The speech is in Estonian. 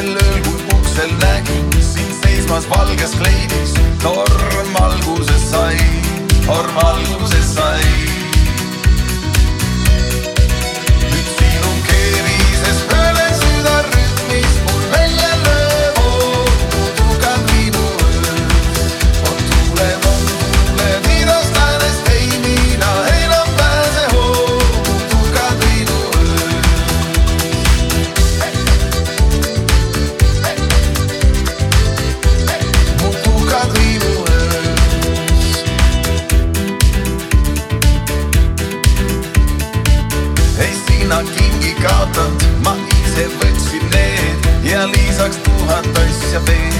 sel ööl, kui uksel nägin sind seismas valges kleidis, torm sina kingi kaotanud, ma ise võtsin need ja lisaks tuhat asja veel.